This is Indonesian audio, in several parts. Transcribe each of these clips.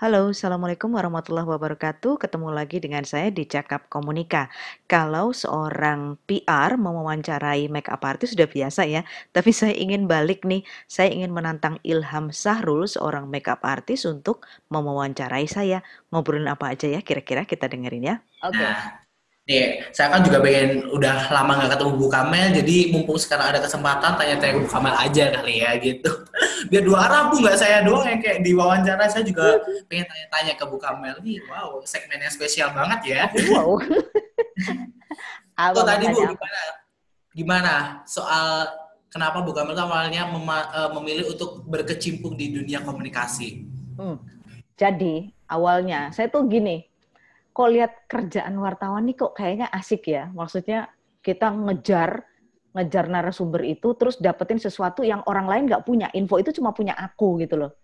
Halo, Assalamualaikum warahmatullahi wabarakatuh. Ketemu lagi dengan saya di Cakap Komunika. Kalau seorang PR mau mewawancarai makeup artist sudah biasa ya, tapi saya ingin balik nih. Saya ingin menantang Ilham Sahrul, seorang makeup artist untuk mewawancarai saya. Ngobrolin apa aja ya kira-kira kita dengerin ya. Oke. Nih, saya kan juga pengen udah lama nggak ketemu Bu Kamel, jadi mumpung sekarang ada kesempatan tanya-tanya Bu Kamel aja kali ya gitu. Biar dua arah Bu, nggak saya doang yang kayak di wawancara, saya juga pengen tanya-tanya ke Bu Kamel. Nih, wow, segmennya spesial banget ya. Wow. Tuh tadi Bu, gimana? Gimana soal kenapa Bu Kamel awalnya eh, memilih untuk berkecimpung di dunia komunikasi? Hmm. Jadi, awalnya saya tuh gini, kok lihat kerjaan wartawan nih kok kayaknya asik ya. Maksudnya kita ngejar ngejar narasumber itu terus dapetin sesuatu yang orang lain nggak punya. Info itu cuma punya aku gitu loh.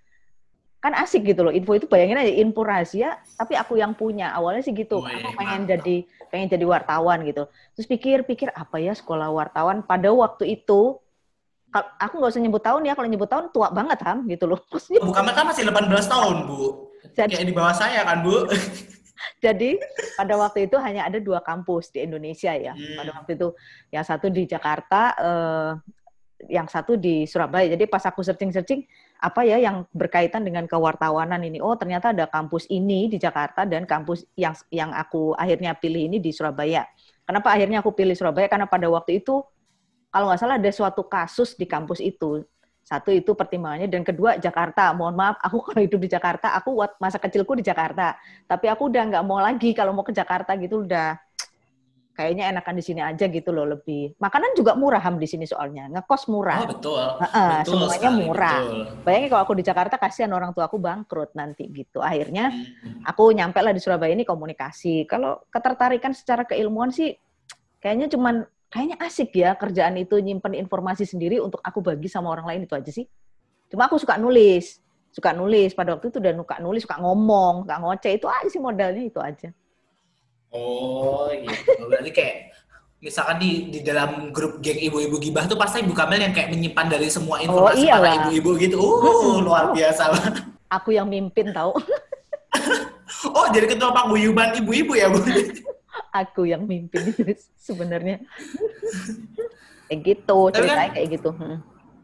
Kan asik gitu loh. Info itu bayangin aja info rahasia tapi aku yang punya. Awalnya sih gitu. Aku pengen jadi pengen jadi wartawan gitu. Terus pikir-pikir apa ya sekolah wartawan pada waktu itu aku nggak usah nyebut tahun ya kalau nyebut tahun tua banget ham gitu loh. Maksudnya, Bukan kan masih 18 tahun bu. Jadi, Kayak di bawah saya kan bu. Jadi pada waktu itu hanya ada dua kampus di Indonesia ya. Hmm. Pada waktu itu yang satu di Jakarta, eh, yang satu di Surabaya. Jadi pas aku searching-searching apa ya yang berkaitan dengan kewartawanan ini. Oh ternyata ada kampus ini di Jakarta dan kampus yang yang aku akhirnya pilih ini di Surabaya. Kenapa akhirnya aku pilih Surabaya? Karena pada waktu itu kalau nggak salah ada suatu kasus di kampus itu satu itu pertimbangannya dan kedua Jakarta. Mohon maaf, aku kalau hidup di Jakarta, aku buat masa kecilku di Jakarta. Tapi aku udah nggak mau lagi kalau mau ke Jakarta gitu udah kayaknya enakan di sini aja gitu loh lebih. Makanan juga murah ham di sini soalnya, ngekos murah. Oh betul. Nah, betul semuanya sekali, murah. Betul. Bayangin kalau aku di Jakarta kasihan orang tua aku bangkrut nanti gitu. Akhirnya hmm. aku nyampe lah di Surabaya ini komunikasi. Kalau ketertarikan secara keilmuan sih kayaknya cuman kayaknya asik ya kerjaan itu nyimpen informasi sendiri untuk aku bagi sama orang lain itu aja sih. Cuma aku suka nulis, suka nulis pada waktu itu udah suka nulis, suka ngomong, suka ngoceh itu aja sih modalnya itu aja. Oh gitu, berarti kayak misalkan di di dalam grup geng ibu-ibu gibah tuh pasti ibu Kamel yang kayak menyimpan dari semua oh, informasi oh, para ibu-ibu gitu. Uh, luar biasa Aku yang mimpin tahu. oh, jadi ketua paguyuban ibu-ibu ya, Bu? aku yang mimpin sebenarnya. kayak gitu, kan ceritanya kan, kayak gitu. Hmm.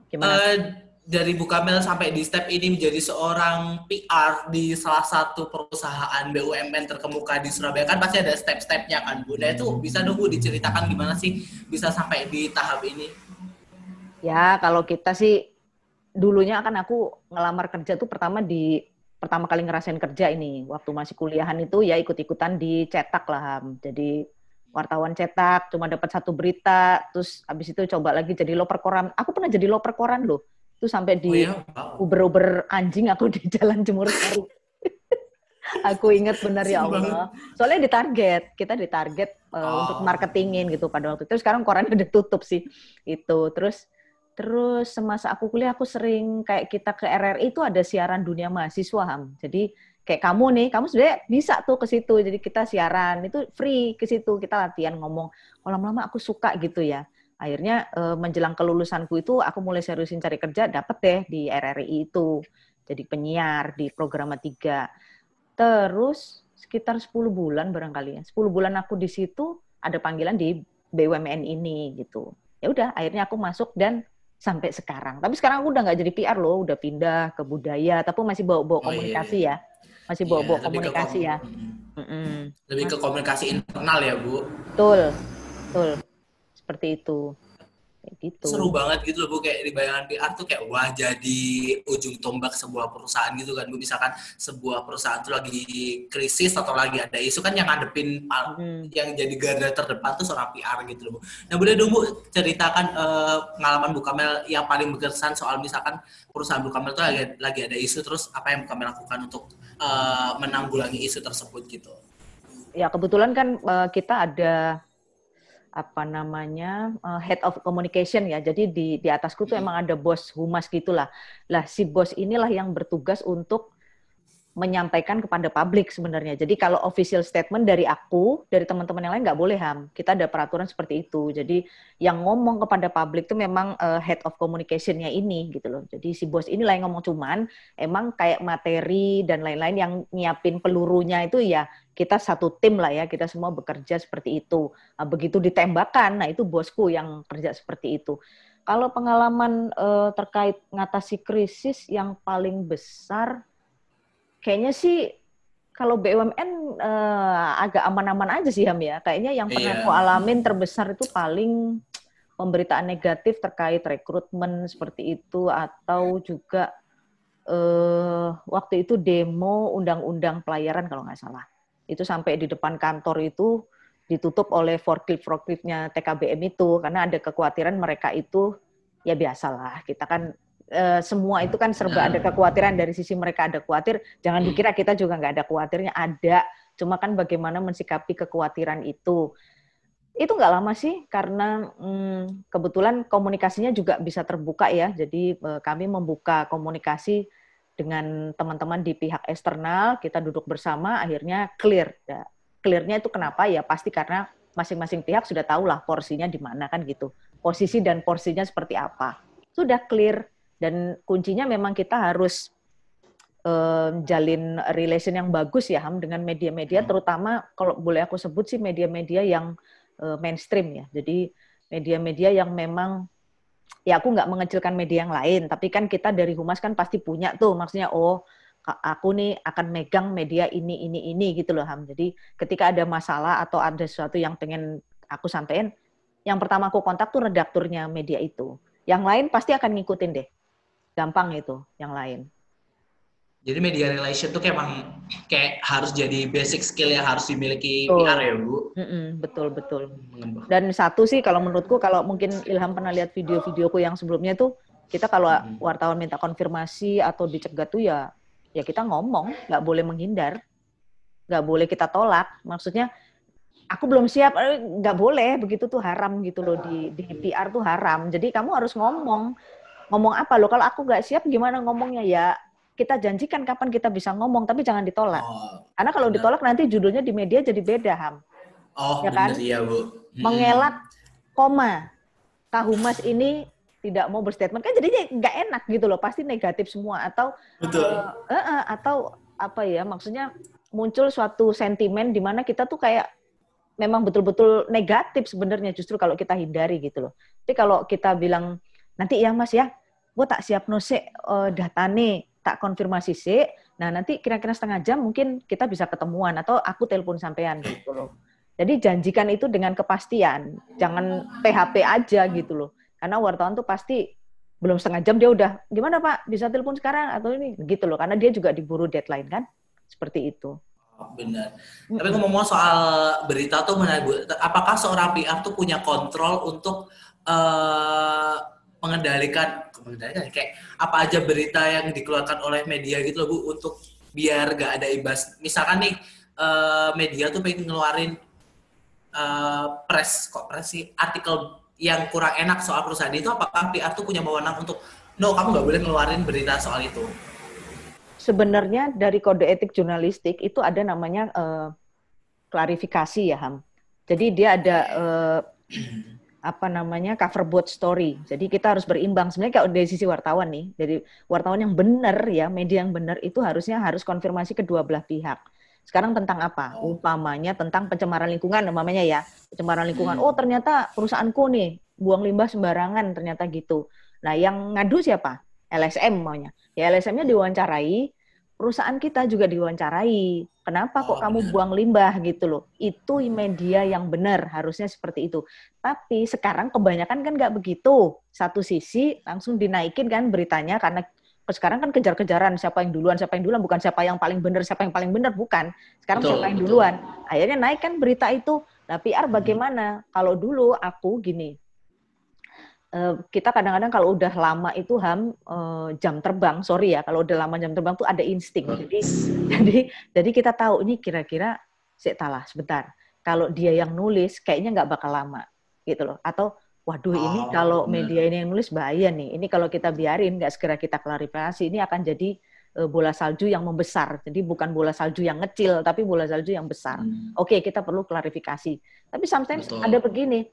Gimana? Uh, dari Bu Kamel sampai di step ini menjadi seorang PR di salah satu perusahaan BUMN terkemuka di Surabaya kan pasti ada step-stepnya kan Bu. Nah itu bisa dong Bu diceritakan gimana sih bisa sampai di tahap ini? Ya kalau kita sih dulunya kan aku ngelamar kerja tuh pertama di pertama kali ngerasain kerja ini waktu masih kuliahan itu ya ikut-ikutan dicetak lah jadi wartawan cetak cuma dapat satu berita terus habis itu coba lagi jadi loper koran aku pernah jadi loper koran loh. Itu sampai di oh, iya? uber-uber anjing aku di jalan jemur sari. Aku ingat benar ya Allah. Soalnya ditarget kita ditarget uh, oh. untuk marketingin gitu pada waktu itu. Sekarang korannya udah tutup sih itu. Terus Terus semasa aku kuliah aku sering kayak kita ke RRI itu ada siaran dunia mahasiswa Ham. Jadi kayak kamu nih, kamu sebenarnya bisa tuh ke situ. Jadi kita siaran itu free ke situ, kita latihan ngomong. Kalau lama-lama aku suka gitu ya. Akhirnya eh, menjelang kelulusanku itu aku mulai seriusin cari kerja, dapet deh di RRI itu. Jadi penyiar di program 3. Terus sekitar 10 bulan barangkali ya. 10 bulan aku di situ ada panggilan di BUMN ini gitu. Ya udah, akhirnya aku masuk dan sampai sekarang. Tapi sekarang aku udah nggak jadi PR loh, udah pindah ke budaya, tapi masih bawa-bawa oh, komunikasi iya, iya. ya, masih bawa-bawa iya, komunikasi ya. Mm -mm. Lebih ke komunikasi internal ya bu. Betul, betul, seperti itu gitu. Seru banget gitu loh Bu kayak di bayangan PR tuh kayak wah jadi ujung tombak sebuah perusahaan gitu kan Bu misalkan sebuah perusahaan tuh lagi krisis atau lagi ada isu kan yang ngadepin hmm. yang jadi garda terdepan tuh seorang PR gitu loh Bu. Nah boleh dong Bu ceritakan uh, pengalaman Bu Kamel yang paling berkesan soal misalkan perusahaan Bu Kamel tuh lagi, lagi ada isu terus apa yang Bu Kamel lakukan untuk uh, menanggulangi isu tersebut gitu. Ya kebetulan kan uh, kita ada apa namanya uh, head of communication ya. Jadi di di atasku tuh emang ada bos humas gitulah. Lah si bos inilah yang bertugas untuk menyampaikan kepada publik sebenarnya. Jadi kalau official statement dari aku, dari teman-teman yang lain nggak boleh ham. Kita ada peraturan seperti itu. Jadi yang ngomong kepada publik itu memang uh, head of communication-nya ini gitu loh. Jadi si bos ini lah yang ngomong cuman emang kayak materi dan lain-lain yang nyiapin pelurunya itu ya kita satu tim lah ya, kita semua bekerja seperti itu. Nah, begitu ditembakkan, nah itu bosku yang kerja seperti itu. Kalau pengalaman uh, terkait ngatasi krisis yang paling besar kayaknya sih kalau BUMN uh, agak aman-aman aja sih Ham ya. Kayaknya yang pernah yeah. aku alamin terbesar itu paling pemberitaan negatif terkait rekrutmen seperti itu atau juga uh, waktu itu demo undang-undang pelayaran kalau nggak salah. Itu sampai di depan kantor itu ditutup oleh forklift forkliftnya TKBM itu karena ada kekhawatiran mereka itu ya biasalah kita kan Eh, semua itu kan serba ada kekhawatiran dari sisi mereka ada khawatir. Jangan hmm. dikira kita juga nggak ada khawatirnya, ada. Cuma kan bagaimana mensikapi kekhawatiran itu. Itu nggak lama sih, karena hmm, kebetulan komunikasinya juga bisa terbuka ya. Jadi eh, kami membuka komunikasi dengan teman-teman di pihak eksternal, kita duduk bersama, akhirnya clear. Ya, clearnya itu kenapa? Ya pasti karena masing-masing pihak sudah tahu lah porsinya di mana kan gitu. Posisi dan porsinya seperti apa. Sudah clear, dan kuncinya memang kita harus um, jalin relation yang bagus ya Ham dengan media-media, hmm. terutama kalau boleh aku sebut sih media-media yang uh, mainstream ya. Jadi media-media yang memang ya aku nggak mengecilkan media yang lain, tapi kan kita dari humas kan pasti punya tuh, maksudnya oh aku nih akan megang media ini ini ini gitu loh Ham. Jadi ketika ada masalah atau ada sesuatu yang pengen aku sampaikan, yang pertama aku kontak tuh redakturnya media itu. Yang lain pasti akan ngikutin deh gampang itu yang lain. Jadi media relation tuh kayak emang kayak harus jadi basic skill yang harus dimiliki betul. PR ya bu. Mm-mm, betul betul. Dan satu sih kalau menurutku kalau mungkin Ilham pernah lihat video-videoku yang sebelumnya tuh kita kalau wartawan minta konfirmasi atau dicegat tuh ya ya kita ngomong nggak boleh menghindar nggak boleh kita tolak maksudnya aku belum siap eh, nggak boleh begitu tuh haram gitu loh di di PR tuh haram jadi kamu harus ngomong ngomong apa? Loh kalau aku nggak siap gimana ngomongnya? Ya kita janjikan kapan kita bisa ngomong tapi jangan ditolak. Oh, karena kalau ditolak nanti judulnya di media jadi beda ham. Oh ya kan? Iya bu. Hmm. mengelak koma. Tahu mas ini tidak mau berstatement. Kan jadinya nggak enak gitu loh pasti negatif semua. Atau Betul. Uh, uh, uh, atau apa ya maksudnya muncul suatu sentimen di mana kita tuh kayak memang betul-betul negatif sebenarnya justru kalau kita hindari gitu loh. Tapi kalau kita bilang nanti ya Mas ya gue tak siap no uh, datane tak konfirmasi sih nah nanti kira-kira setengah jam mungkin kita bisa ketemuan atau aku telepon sampean gitu loh. Jadi janjikan itu dengan kepastian jangan PHP aja gitu loh. Karena wartawan tuh pasti belum setengah jam dia udah gimana pak? Bisa telepon sekarang? Atau ini gitu loh. Karena dia juga diburu deadline kan seperti itu. Oh, benar. Tapi ngomong soal berita tuh apakah seorang PR tuh punya kontrol untuk uh, mengendalikan mengendalikan kayak apa aja berita yang dikeluarkan oleh media gitu loh Bu untuk biar gak ada imbas. Misalkan nih uh, media tuh pengen ngeluarin uh, press kok press sih artikel yang kurang enak soal perusahaan itu apakah PR tuh punya wewenang untuk no kamu nggak boleh ngeluarin berita soal itu? Sebenarnya dari kode etik jurnalistik itu ada namanya uh, klarifikasi ya Ham. Jadi dia ada uh, apa namanya cover board story. Jadi kita harus berimbang. Sebenarnya kalau dari sisi wartawan nih, dari wartawan yang benar ya, media yang benar itu harusnya harus konfirmasi kedua belah pihak. Sekarang tentang apa? Oh. Umpamanya tentang pencemaran lingkungan, umpamanya ya, pencemaran lingkungan. Hmm. Oh ternyata perusahaanku nih buang limbah sembarangan, ternyata gitu. Nah yang ngadu siapa? LSM maunya. Ya LSM-nya diwawancarai, perusahaan kita juga diwawancarai. Kenapa kok oh, kamu buang limbah gitu loh? Itu media yang benar, harusnya seperti itu. Tapi sekarang kebanyakan kan nggak begitu. Satu sisi langsung dinaikin kan beritanya karena sekarang kan kejar-kejaran siapa yang duluan, siapa yang duluan, bukan siapa yang paling benar, siapa yang paling benar, bukan. Sekarang betul, siapa yang duluan. Akhirnya naik kan berita itu. Nah PR bagaimana? Hmm. Kalau dulu aku gini, kita kadang-kadang kalau udah lama itu ham uh, jam terbang, sorry ya, kalau udah lama jam terbang tuh ada insting. Jadi jadi jadi kita tahu ini kira-kira sih talah sebentar. Kalau dia yang nulis kayaknya nggak bakal lama gitu loh. Atau waduh ini oh, kalau media ini yang nulis bahaya nih. Ini kalau kita biarin nggak segera kita klarifikasi ini akan jadi uh, bola salju yang membesar. Jadi bukan bola salju yang kecil, tapi bola salju yang besar. Hmm. Oke, okay, kita perlu klarifikasi. Tapi sometimes Betul. ada begini,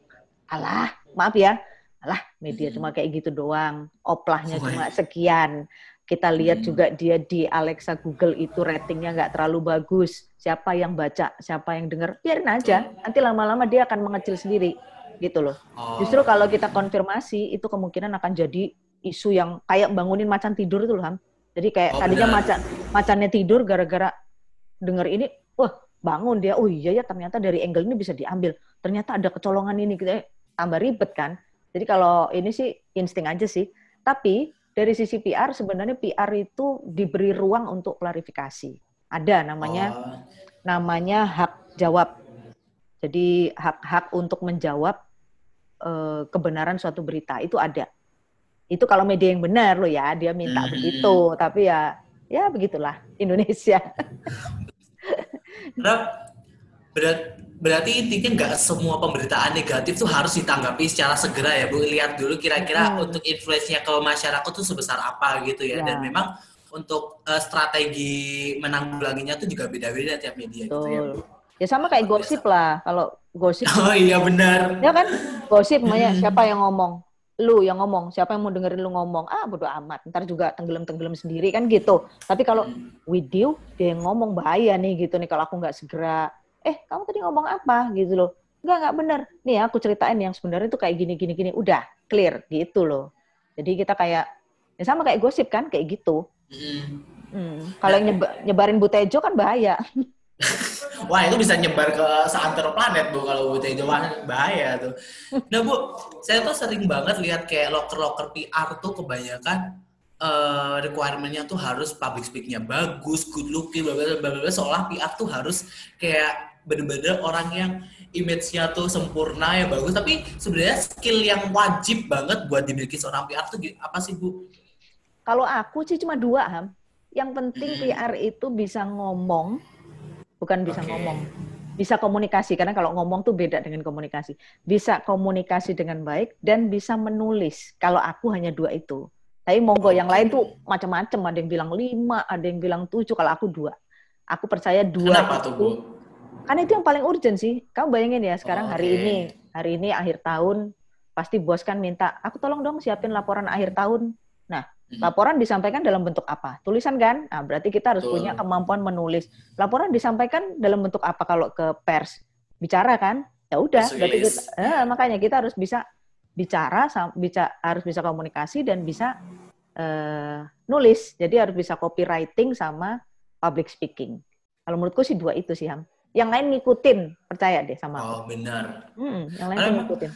alah, maaf ya, alah media hmm. cuma kayak gitu doang, oplahnya oh, cuma sekian. Kita lihat hmm. juga dia di Alexa Google itu ratingnya nggak terlalu bagus. Siapa yang baca, siapa yang dengar, biarin aja. Nanti lama-lama dia akan mengecil sendiri, gitu loh. Oh. Justru kalau kita konfirmasi, itu kemungkinan akan jadi isu yang kayak bangunin macan tidur itu loh, Ham. Jadi kayak oh, tadinya macan macannya tidur gara-gara denger ini, wah bangun dia, oh iya ya ternyata dari angle ini bisa diambil. Ternyata ada kecolongan ini, kita tambah ribet kan. Jadi kalau ini sih insting aja sih. Tapi dari sisi PR sebenarnya PR itu diberi ruang untuk klarifikasi. Ada namanya oh. namanya hak jawab. Jadi hak-hak untuk menjawab uh, kebenaran suatu berita itu ada. Itu kalau media yang benar loh ya, dia minta hmm. begitu. Tapi ya ya begitulah Indonesia. Berat berarti intinya nggak semua pemberitaan negatif tuh harus ditanggapi secara segera ya Bu. Lihat dulu kira-kira hmm. untuk influence-nya ke masyarakat tuh sebesar apa gitu ya. ya. Dan memang untuk uh, strategi menanggulanginya tuh juga beda-beda tiap media Betul. gitu ya Bu. Ya sama kayak gosip lah. Kalau gosip Oh iya benar. Ya kan? Gosip namanya hmm. siapa yang ngomong? Lu yang ngomong, siapa yang mau dengerin lu ngomong? Ah, bodo amat. Ntar juga tenggelam-tenggelam sendiri kan gitu. Tapi kalau hmm. video dia yang ngomong bahaya nih gitu nih kalau aku nggak segera eh kamu tadi ngomong apa? Gitu loh. Nggak nggak benar nih ya, aku ceritain yang sebenarnya itu kayak gini gini gini. Udah clear. Gitu loh. Jadi kita kayak ya sama kayak gosip kan kayak gitu. Hmm. Hmm. kalau nyeba, nyebarin butejo kan bahaya. Wah itu bisa nyebar ke seantero planet bu kalau butejo bahaya tuh. Nah bu, saya tuh sering banget lihat kayak loker-loker PR tuh kebanyakan uh, requirement-nya tuh harus public speaking-nya bagus, good looking, bla bla bla seolah PR tuh harus kayak bener-bener orang yang image-nya tuh sempurna ya bagus tapi sebenarnya skill yang wajib banget buat dimiliki seorang PR tuh apa sih Bu? Kalau aku sih cuma dua Ham. Yang penting hmm. PR itu bisa ngomong, bukan bisa okay. ngomong, bisa komunikasi karena kalau ngomong tuh beda dengan komunikasi. Bisa komunikasi dengan baik dan bisa menulis. Kalau aku hanya dua itu. Tapi monggo yang lain tuh macam-macam. Ada yang bilang lima, ada yang bilang tujuh. Kalau aku dua. Aku percaya dua Kenapa itu, tuh, Bu? Karena itu yang paling urgent sih. Kamu bayangin ya sekarang oh, okay. hari ini, hari ini akhir tahun, pasti bos kan minta, aku tolong dong siapin laporan akhir tahun. Nah, hmm. laporan disampaikan dalam bentuk apa? Tulisan kan? Nah, berarti kita harus Betul. punya kemampuan menulis. Laporan disampaikan dalam bentuk apa kalau ke pers? Bicara kan? Ya udah, berarti kita, eh, makanya kita harus bisa bicara, bisa harus bisa komunikasi dan bisa uh, nulis. Jadi harus bisa copywriting sama public speaking. Kalau menurutku sih dua itu sih, Ham yang lain ngikutin percaya deh sama aku. Oh benar. Hmm, yang lain ngikutin.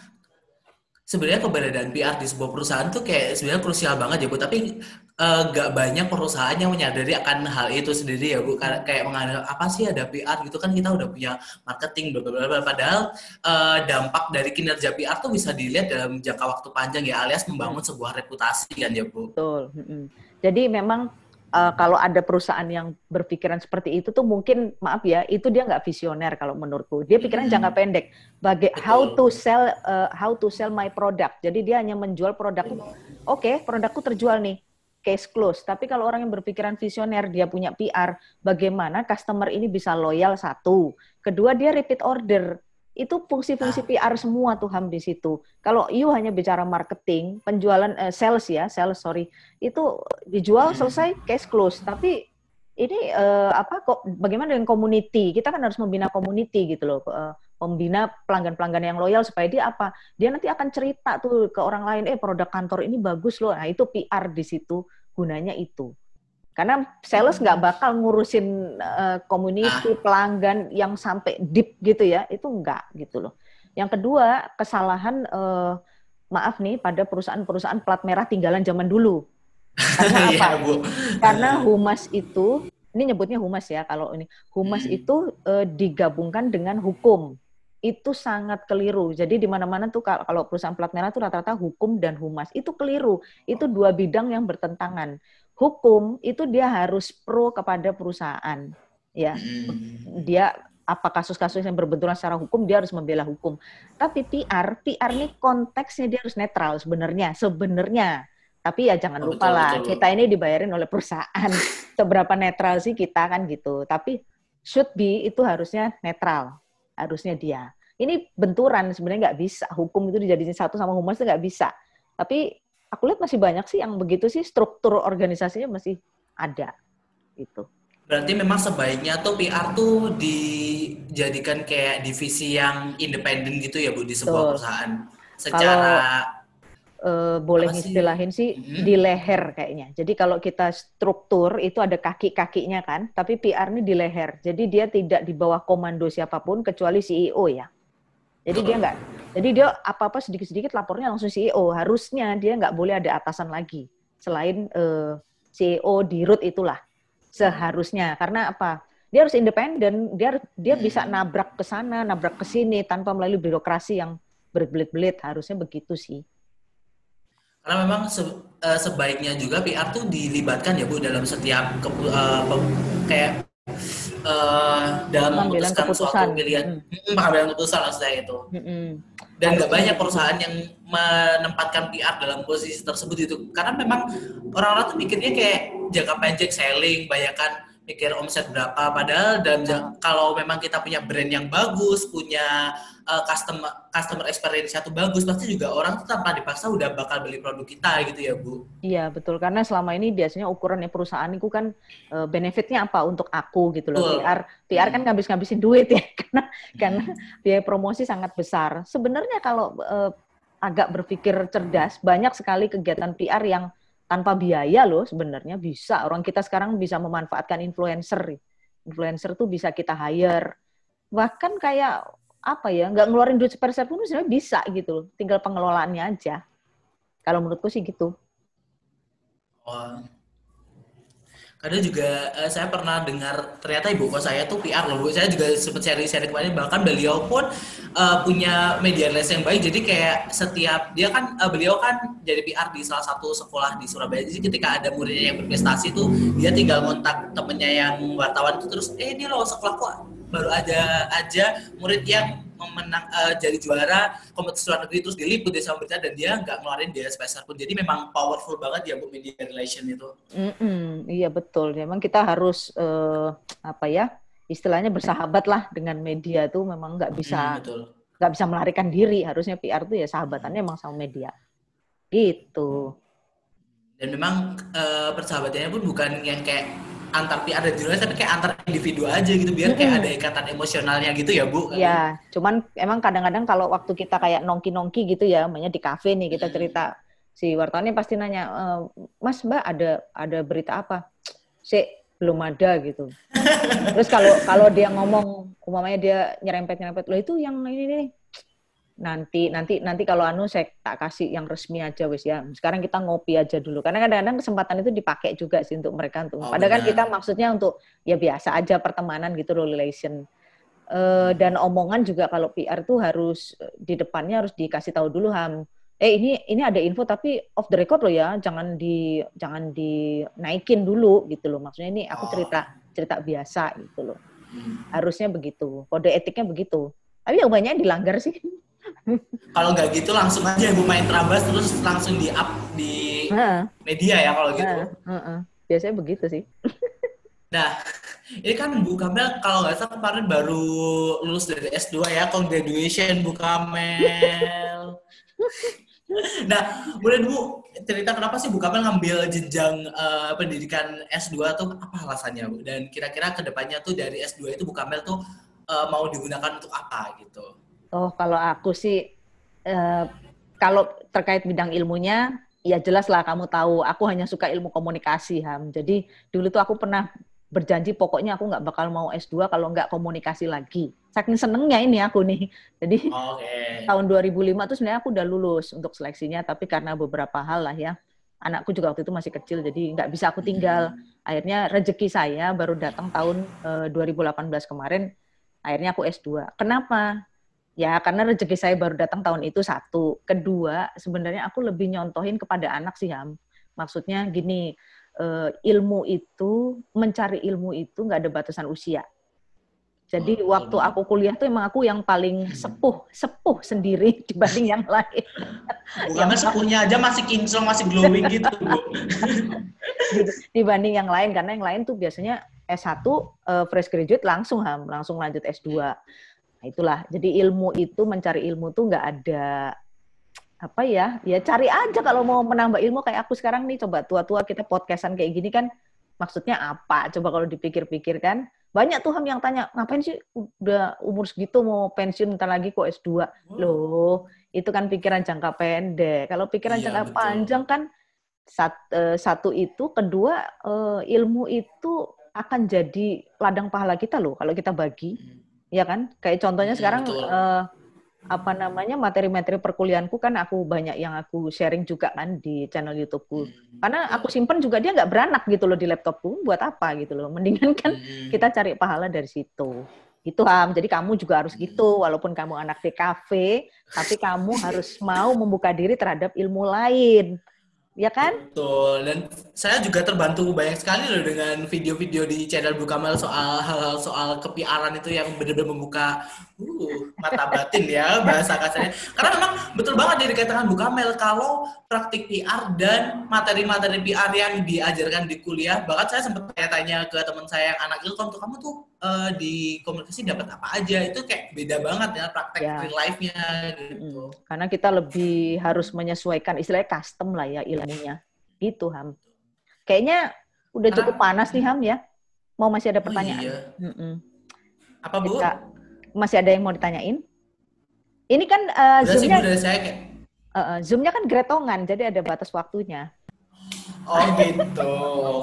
Sebenarnya keberadaan PR di sebuah perusahaan tuh kayak sebenarnya krusial banget ya bu. Tapi uh, gak banyak perusahaan yang menyadari akan hal itu sendiri ya bu. Kayak menganggap apa sih ada PR gitu kan kita udah punya marketing bla bla bla. Padahal uh, dampak dari kinerja PR tuh bisa dilihat dalam jangka waktu panjang ya alias membangun sebuah reputasi kan ya bu. Betul. Jadi memang uh, kalau ada perusahaan yang berpikiran seperti itu tuh mungkin maaf ya itu dia nggak visioner kalau menurutku. Dia pikiran jangka pendek. Bagai how to sell uh, how to sell my product. Jadi dia hanya menjual produk. Oke okay, produkku terjual nih. Case close. Tapi kalau orang yang berpikiran visioner dia punya PR bagaimana customer ini bisa loyal satu. Kedua dia repeat order itu fungsi-fungsi ah. PR semua tuh Ham di situ. Kalau you hanya bicara marketing, penjualan uh, sales ya, sales sorry, itu dijual hmm. selesai cash close. Tapi ini uh, apa kok bagaimana dengan community? Kita kan harus membina community gitu loh. Uh, membina pelanggan-pelanggan yang loyal supaya dia apa? Dia nanti akan cerita tuh ke orang lain, eh produk kantor ini bagus loh. Nah, itu PR di situ gunanya itu. Karena sales nggak bakal ngurusin uh, community, pelanggan yang sampai deep gitu ya, itu nggak gitu loh. Yang kedua, kesalahan uh, maaf nih pada perusahaan-perusahaan plat merah tinggalan zaman dulu. Karena iya, apa? ya, Karena humas itu, ini nyebutnya humas ya kalau ini. Humas hmm. itu uh, digabungkan dengan hukum. Itu sangat keliru. Jadi di mana-mana tuh kalau perusahaan plat merah itu rata-rata hukum dan humas. Itu keliru. Itu dua bidang yang bertentangan hukum itu dia harus pro kepada perusahaan ya hmm. dia apa kasus-kasus yang berbenturan secara hukum dia harus membela hukum tapi PR PR ini konteksnya dia harus netral sebenarnya sebenarnya Tapi ya jangan oh, lupa betul, lah, betul. kita ini dibayarin oleh perusahaan. Seberapa netral sih kita kan gitu. Tapi should be itu harusnya netral, harusnya dia. Ini benturan sebenarnya nggak bisa. Hukum itu dijadiin satu sama humas itu nggak bisa. Tapi aku lihat masih banyak sih yang begitu sih struktur organisasinya masih ada gitu. Berarti memang sebaiknya tuh PR tuh dijadikan kayak divisi yang independen gitu ya Bu di sebuah Tuh. perusahaan. Secara uh, boleh istilahin sih hmm. di leher kayaknya. Jadi kalau kita struktur itu ada kaki-kakinya kan, tapi PR ini di leher. Jadi dia tidak di bawah komando siapa pun kecuali CEO ya. Jadi dia nggak, jadi dia apa-apa sedikit-sedikit lapornya langsung CEO. Harusnya dia nggak boleh ada atasan lagi selain uh, CEO di root itulah seharusnya. Karena apa? Dia harus independen. Dia dia bisa nabrak ke sana, nabrak ke sini tanpa melalui birokrasi yang berbelit-belit. Harusnya begitu sih. Karena memang se, uh, sebaiknya juga PR tuh dilibatkan ya Bu dalam setiap ke, uh, kayak uh, dalam memutuskan suatu pilihan hmm. pengambilan keputusan maksudnya itu. Hmm. Dan nggak banyak perusahaan yang menempatkan PR dalam posisi tersebut itu karena memang orang-orang tuh mikirnya kayak jangka pendek selling, bayarkan mikir omset berapa padahal dan uh. kalau memang kita punya brand yang bagus punya uh, customer customer experience satu bagus pasti juga orang tuh tanpa dipaksa udah bakal beli produk kita gitu ya bu iya betul karena selama ini biasanya ukurannya perusahaan itu kan uh, benefitnya apa untuk aku gitu loh betul. PR PR kan hmm. ngabis-ngabisin duit ya karena hmm. karena biaya promosi sangat besar sebenarnya kalau uh, agak berpikir cerdas banyak sekali kegiatan PR yang tanpa biaya loh sebenarnya bisa. Orang kita sekarang bisa memanfaatkan influencer. Influencer tuh bisa kita hire. Bahkan kayak apa ya, nggak ngeluarin duit sepersen pun sebenarnya bisa gitu. Tinggal pengelolaannya aja. Kalau menurutku sih gitu. Kadang juga uh, saya pernah dengar ternyata ibu kos saya tuh PR loh bu. Saya juga sempat share-share kemarin bahkan beliau pun uh, punya media relasi yang baik. Jadi kayak setiap dia kan uh, beliau kan jadi PR di salah satu sekolah di Surabaya. Jadi ketika ada muridnya yang berprestasi tuh dia tinggal kontak temennya yang wartawan itu terus eh ini loh sekolah kok baru ada aja murid yang memenang uh, jadi juara kompetisi luar negeri terus diliput dia sama berita dan dia nggak ngeluarin dia spesial pun. Jadi memang powerful banget ya bu media relation itu. Mm -mm, iya betul. Memang kita harus uh, apa ya istilahnya bersahabat lah dengan media tuh memang nggak bisa mm, nggak bisa melarikan diri. Harusnya PR tuh ya sahabatannya emang sama media. Gitu. Dan memang uh, persahabatannya pun bukan yang kayak antar dan jurnalis tapi kayak antar individu aja gitu biar kayak ada ikatan emosionalnya gitu ya Bu. Iya, cuman emang kadang-kadang kalau waktu kita kayak nongki-nongki gitu ya, namanya di kafe nih kita cerita si wartawannya pasti nanya, e, Mas Mbak ada ada berita apa? Si belum ada gitu. Terus kalau kalau dia ngomong, umpamanya dia nyerempet nyerempet, lo itu yang ini nih nanti nanti nanti kalau anu saya tak kasih yang resmi aja wis ya. Sekarang kita ngopi aja dulu. Karena kadang-kadang kesempatan itu dipakai juga sih untuk mereka untuk oh, padahal kan kita maksudnya untuk ya biasa aja pertemanan gitu relation. Uh, dan omongan juga kalau PR tuh harus di depannya harus dikasih tahu dulu ham. Eh ini ini ada info tapi off the record loh ya. Jangan di jangan dinaikin dulu gitu loh. Maksudnya ini aku cerita cerita biasa gitu loh. Hmm. harusnya begitu. Kode etiknya begitu. Tapi yang banyak dilanggar sih kalau nggak gitu langsung aja ibu main trabas terus langsung di up di uh, media ya kalau gitu. Uh, uh, uh. Biasanya begitu sih. nah, ini kan Bu Kamel kalau nggak salah kemarin baru lulus dari S2 ya, graduation Bu Kamel. nah, boleh Bu cerita kenapa sih Bu Kamel ngambil jenjang uh, pendidikan S2 tuh apa alasannya Bu? Dan kira-kira ke depannya tuh dari S2 itu Bu Kamel tuh uh, mau digunakan untuk apa gitu? Oh, kalau aku sih eh, kalau terkait bidang ilmunya ya jelas lah kamu tahu aku hanya suka ilmu komunikasi Ham. Jadi dulu tuh aku pernah berjanji pokoknya aku nggak bakal mau S2 kalau nggak komunikasi lagi. Saking senengnya ini aku nih. Jadi okay. tahun 2005 tuh sebenarnya aku udah lulus untuk seleksinya, tapi karena beberapa hal lah ya, anakku juga waktu itu masih kecil, jadi nggak bisa aku tinggal. Hmm. Akhirnya rezeki saya baru datang tahun uh, eh, 2018 kemarin, akhirnya aku S2. Kenapa? Ya, karena rezeki saya baru datang tahun itu satu. Kedua, sebenarnya aku lebih nyontohin kepada anak sih, Ham. Maksudnya gini, uh, ilmu itu, mencari ilmu itu nggak ada batasan usia. Jadi oh, waktu aku kuliah tuh emang aku yang paling sepuh, sepuh sendiri dibanding yang lain. Bukan sepuhnya aja masih kinclong, masih glowing gitu, dibanding yang lain karena yang lain tuh biasanya S1 uh, eh, fresh graduate langsung ham, langsung lanjut S2. Nah, itulah. Jadi ilmu itu mencari ilmu tuh nggak ada apa ya? Ya cari aja kalau mau menambah ilmu kayak aku sekarang nih coba tua-tua kita podcastan kayak gini kan maksudnya apa? Coba kalau dipikir-pikir kan banyak tuh ham yang tanya, ngapain sih udah umur segitu mau pensiun ntar lagi kok S2? Loh, itu kan pikiran jangka pendek. Kalau pikiran iya, jangka betul. panjang kan sat, uh, satu itu, kedua uh, ilmu itu akan jadi ladang pahala kita loh kalau kita bagi, hmm. Ya kan? Kayak contohnya hmm, sekarang uh, apa namanya materi-materi perkuliahanku kan aku banyak yang aku sharing juga kan di channel YouTubeku. Hmm. Karena aku simpen juga dia nggak beranak gitu loh di laptopku. Buat apa gitu loh? Mendingan kan hmm. kita cari pahala dari situ. Itu Ham. Jadi kamu juga harus gitu. Walaupun kamu anak DKV, tapi kamu harus mau membuka diri terhadap ilmu lain ya kan? Betul. Dan saya juga terbantu banyak sekali loh dengan video-video di channel Bu Kamal soal hal-hal soal kepiaran itu yang benar-benar membuka uh, mata batin ya bahasa kasarnya. Karena memang betul banget yang dikatakan Bu Kamel kalau praktik PR dan materi-materi PR yang diajarkan di kuliah, bahkan saya sempat tanya-tanya ke teman saya yang anak ilkom tuh kamu tuh uh, di komunikasi dapat apa aja itu kayak beda banget ya praktek ya. real life-nya gitu. Karena kita lebih harus menyesuaikan istilahnya custom lah ya ilmunya. Gitu Ham. Kayaknya udah cukup panas nih Ham ya. Mau masih ada pertanyaan? Oh, iya. Mm -mm. Apa Bu? Kita, masih ada yang mau ditanyain? Ini kan uh, zoomnya. saya uh, uh, zoomnya kan gretongan, jadi ada batas waktunya. Oh gitu,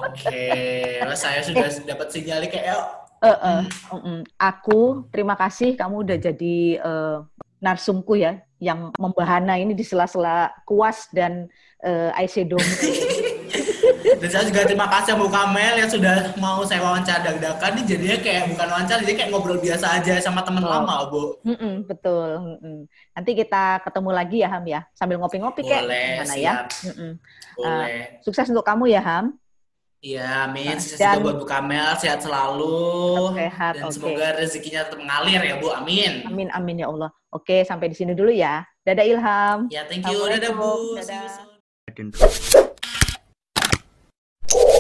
oke. Okay. saya sudah eh. dapat sinyal kayak uh, uh, uh, uh, aku terima kasih kamu udah jadi uh, narsumku ya yang membahana ini di sela-sela kuas dan uh, IC Dan saya juga terima kasih Bu Kamel yang sudah mau saya wawancara dadakan nih jadinya kayak bukan wawancara jadi kayak ngobrol biasa aja sama teman oh. lama Bu. Mm -mm, betul. Mm -mm. Nanti kita ketemu lagi ya Ham ya sambil ngopi-ngopi kayak gimana ya. Mm -mm. Boleh. Uh, sukses untuk kamu ya Ham. Iya, amin. Sukses dan, juga buat Bu Kamel, sehat selalu. Sehat, dan okay. semoga rezekinya tetap mengalir ya Bu, amin. Amin, amin ya Allah. Oke, sampai di sini dulu ya. Dadah Ilham. Ya, thank you. Dadah Bu. Dadah. you